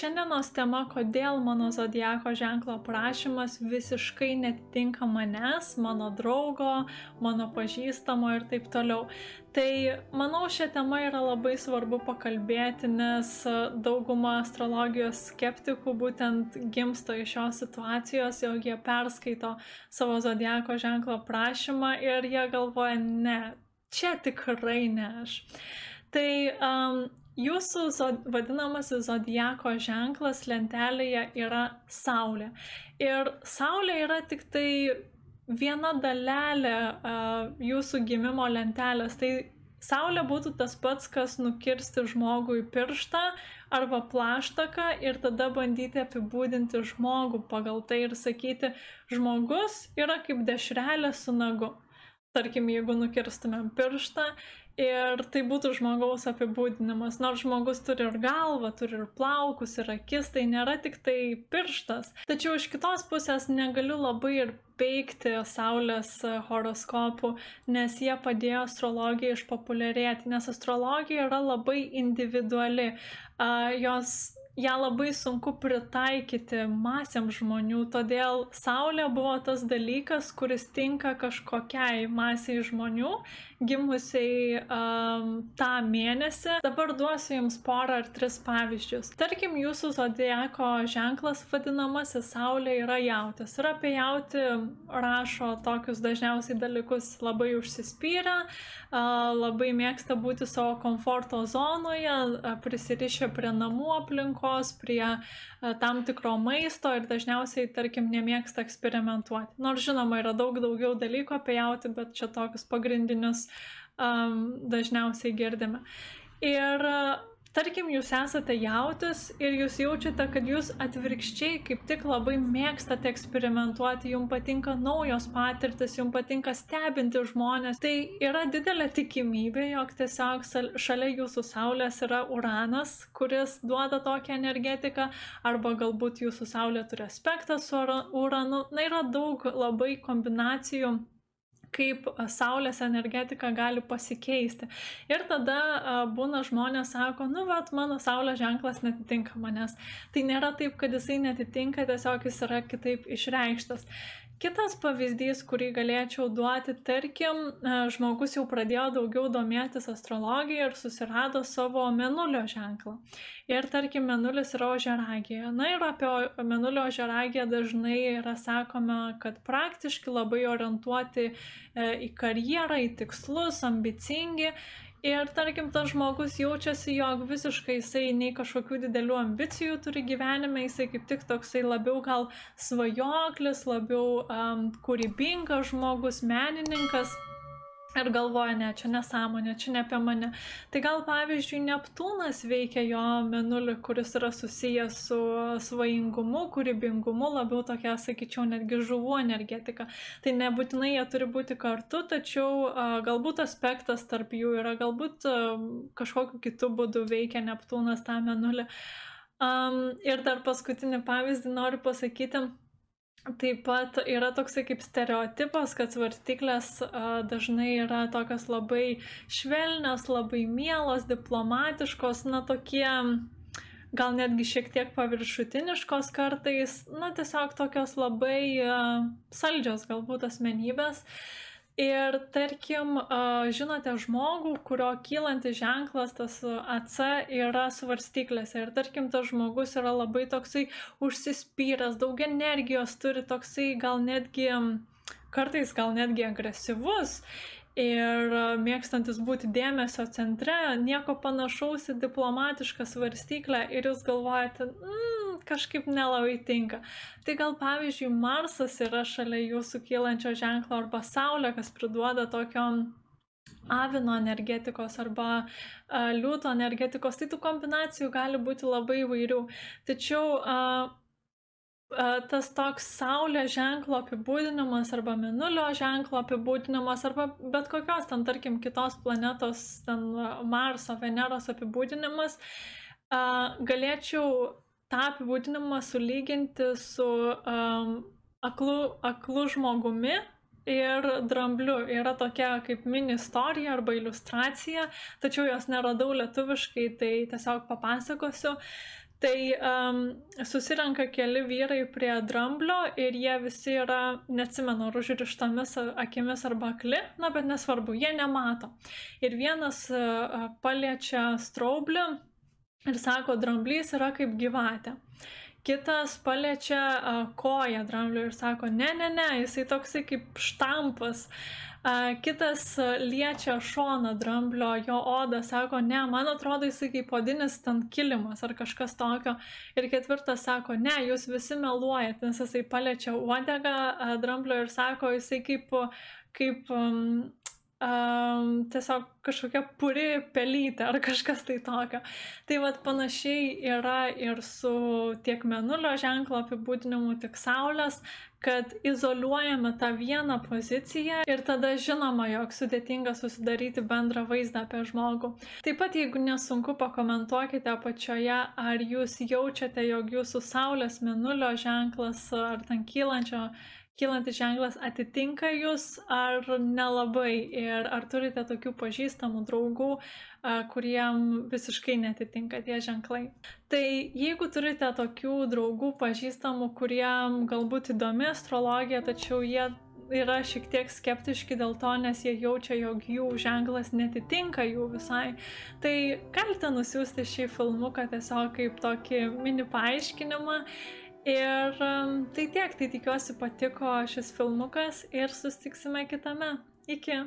šiandienos tema, kodėl mano zodiako ženklo prašymas visiškai netitinka manęs, mano draugo, mano pažįstamo ir taip toliau. Tai manau, šią temą yra labai svarbu pakalbėti, nes dauguma astrologijos skeptikų būtent gimsta iš šios situacijos, jog jie perskaito savo zodiako ženklo prašymą ir jie galvoja, ne, čia tikrai ne aš. Tai um, jūsų zod, vadinamasis zodiako ženklas lentelėje yra Saulė. Ir Saulė yra tik tai viena dalelė uh, jūsų gimimo lentelės. Tai Saulė būtų tas pats, kas nukirsti žmogui pirštą arba plaštaką ir tada bandyti apibūdinti žmogų pagal tai ir sakyti, žmogus yra kaip dešrelė su nagu. Tarkim, jeigu nukirstumėm pirštą ir tai būtų žmogaus apibūdinimas, nors žmogus turi ir galvą, turi ir plaukus, ir akis, tai nėra tik tai pirštas. Tačiau iš kitos pusės negaliu labai ir peikti Saulės horoskopų, nes jie padėjo astrologijai išpopuliarėti, nes astrologija yra labai individuali. Jos ją labai sunku pritaikyti masėm žmonių, todėl Saulė buvo tas dalykas, kuris tinka kažkokiai masiai žmonių, gimusiai um, tą mėnesį. Dabar duosiu Jums porą ar tris pavyzdžius. Tarkim, Jūsų zodieko ženklas vadinamasis Saulė yra jautis. Ir apie jauti rašo tokius dažniausiai dalykus labai užsispyrę, uh, labai mėgsta būti savo komforto zonoje, prisirišę prie namų aplinkos aplinkos, prie e, tam tikro maisto ir dažniausiai, tarkim, nemėgsta eksperimentuoti. Nors žinoma, yra daug daugiau dalykų apie jauti, bet čia tokius pagrindinius um, dažniausiai girdime. Ir Tarkim, jūs esate jautis ir jūs jaučiate, kad jūs atvirkščiai kaip tik labai mėgstate eksperimentuoti, jums patinka naujos patirtis, jums patinka stebinti žmonės. Tai yra didelė tikimybė, jog tiesiog šalia jūsų Saulės yra Uranas, kuris duoda tokią energetiką, arba galbūt jūsų Saulė turi aspektą su Uranu. Na, yra daug labai kombinacijų kaip saulės energetika gali pasikeisti. Ir tada būna žmonės sako, nu, vat, mano saulės ženklas netitinka manęs. Tai nėra taip, kad jisai netitinka, tiesiog jis yra kitaip išreikštas. Kitas pavyzdys, kurį galėčiau duoti, tarkim, e, žmogus jau pradėjo daugiau domėtis astrologija ir susirado savo menulio ženklą. Ir tarkim, menulis yra ožeragija. Na ir apie menulio ožeragiją dažnai yra sakoma, kad praktiškai labai orientuoti e, į karjerą, į tikslus, ambicingi Ir tarkim, tas žmogus jaučiasi, jog visiškai jisai nei kažkokių didelių ambicijų turi gyvenime, jisai kaip tik toksai labiau gal svajoklis, labiau um, kūrybingas žmogus, menininkas ir galvoja, ne, čia nesąmonė, čia ne apie mane. Tai gal pavyzdžiui, Neptūnas veikia jo menulį, kuris yra susijęs su svajingumu, kūrybingumu, labiau tokia, sakyčiau, netgi žuvų energetika. Tai nebūtinai jie turi būti kartu, tačiau a, galbūt aspektas tarp jų yra, galbūt a, kažkokiu kitu būdu veikia Neptūnas tą menulį. Um, ir dar paskutinį pavyzdį noriu pasakyti Taip pat yra toksai kaip stereotipas, kad svarstyklės dažnai yra tokios labai švelnios, labai mielos, diplomatiškos, na tokie gal netgi šiek tiek paviršutiniškos kartais, na tiesiog tokios labai saldžios galbūt asmenybės. Ir tarkim, žinote žmogų, kurio kylantis ženklas, tas AC yra svarstyklėse. Ir tarkim, tas žmogus yra labai toksai užsispyręs, daug energijos turi, toksai gal netgi, kartais gal netgi agresyvus ir mėgstantis būti dėmesio centre, nieko panašaus į diplomatišką svarstyklę ir jūs galvojate, mm, kažkaip nelabai tinka. Tai gal pavyzdžiui Marsas yra šalia jūsų kylančio ženklo arba Saulė, kas priduoda tokio avino energetikos arba uh, liūto energetikos, tai tų kombinacijų gali būti labai įvairių. Tačiau uh, tas toks saulės ženklo apibūdinimas arba menulio ženklo apibūdinimas arba bet kokios ten, tarkim, kitos planetos, ten Marso, Veneros apibūdinimas, galėčiau tą apibūdinimą sulyginti su um, aklu, aklu žmogumi ir drambliu. Yra tokia kaip mini istorija arba iliustracija, tačiau jos neradau lietuviškai, tai tiesiog papasakosiu. Tai um, susirenka keli vyrai prie dramblio ir jie visi yra, neatsimenu, ar užrištomis akimis arba akli, na bet nesvarbu, jie nemato. Ir vienas uh, paliečia straublį ir sako, dramblys yra kaip gyvatė. Kitas paliečia uh, koją dramblio ir sako, ne, ne, ne, jisai toksai kaip štampas. Uh, kitas liečia šoną dramblio, jo odą, sako, ne, man atrodo jisai kaip podinis ten kilimas ar kažkas tokio. Ir ketvirtas sako, ne, jūs visi meluojate, nes jisai paliečia uodegą dramblio ir sako, jisai kaip, kaip um, um, tiesiog kažkokia puri pelytė ar kažkas tai tokio. Tai vad panašiai yra ir su tiek menulio ženklo apibūdinimu, tiek saulės, kad izoliuojame tą vieną poziciją ir tada žinoma, jog sudėtinga susidaryti bendrą vaizdą apie žmogų. Taip pat, jeigu nesunku, pakomentuokite apačioje, ar jūs jaučiate, jog jūsų saulės menulio ženklas ar ten kylančio kylantis ženklas atitinka jūs ar nelabai ir ar turite tokių pažįstamų draugų, kuriem visiškai netitinka tie ženklai. Tai jeigu turite tokių draugų pažįstamų, kuriem galbūt įdomi astrologija, tačiau jie yra šiek tiek skeptiški dėl to, nes jie jaučia, jog jų ženklas netitinka jų visai. Tai galite nusiųsti šį filmuką tiesiog kaip tokį mini paaiškinimą Ir tai tiek, tai tikiuosi patiko šis filmukas ir sustiksime kitame. Iki.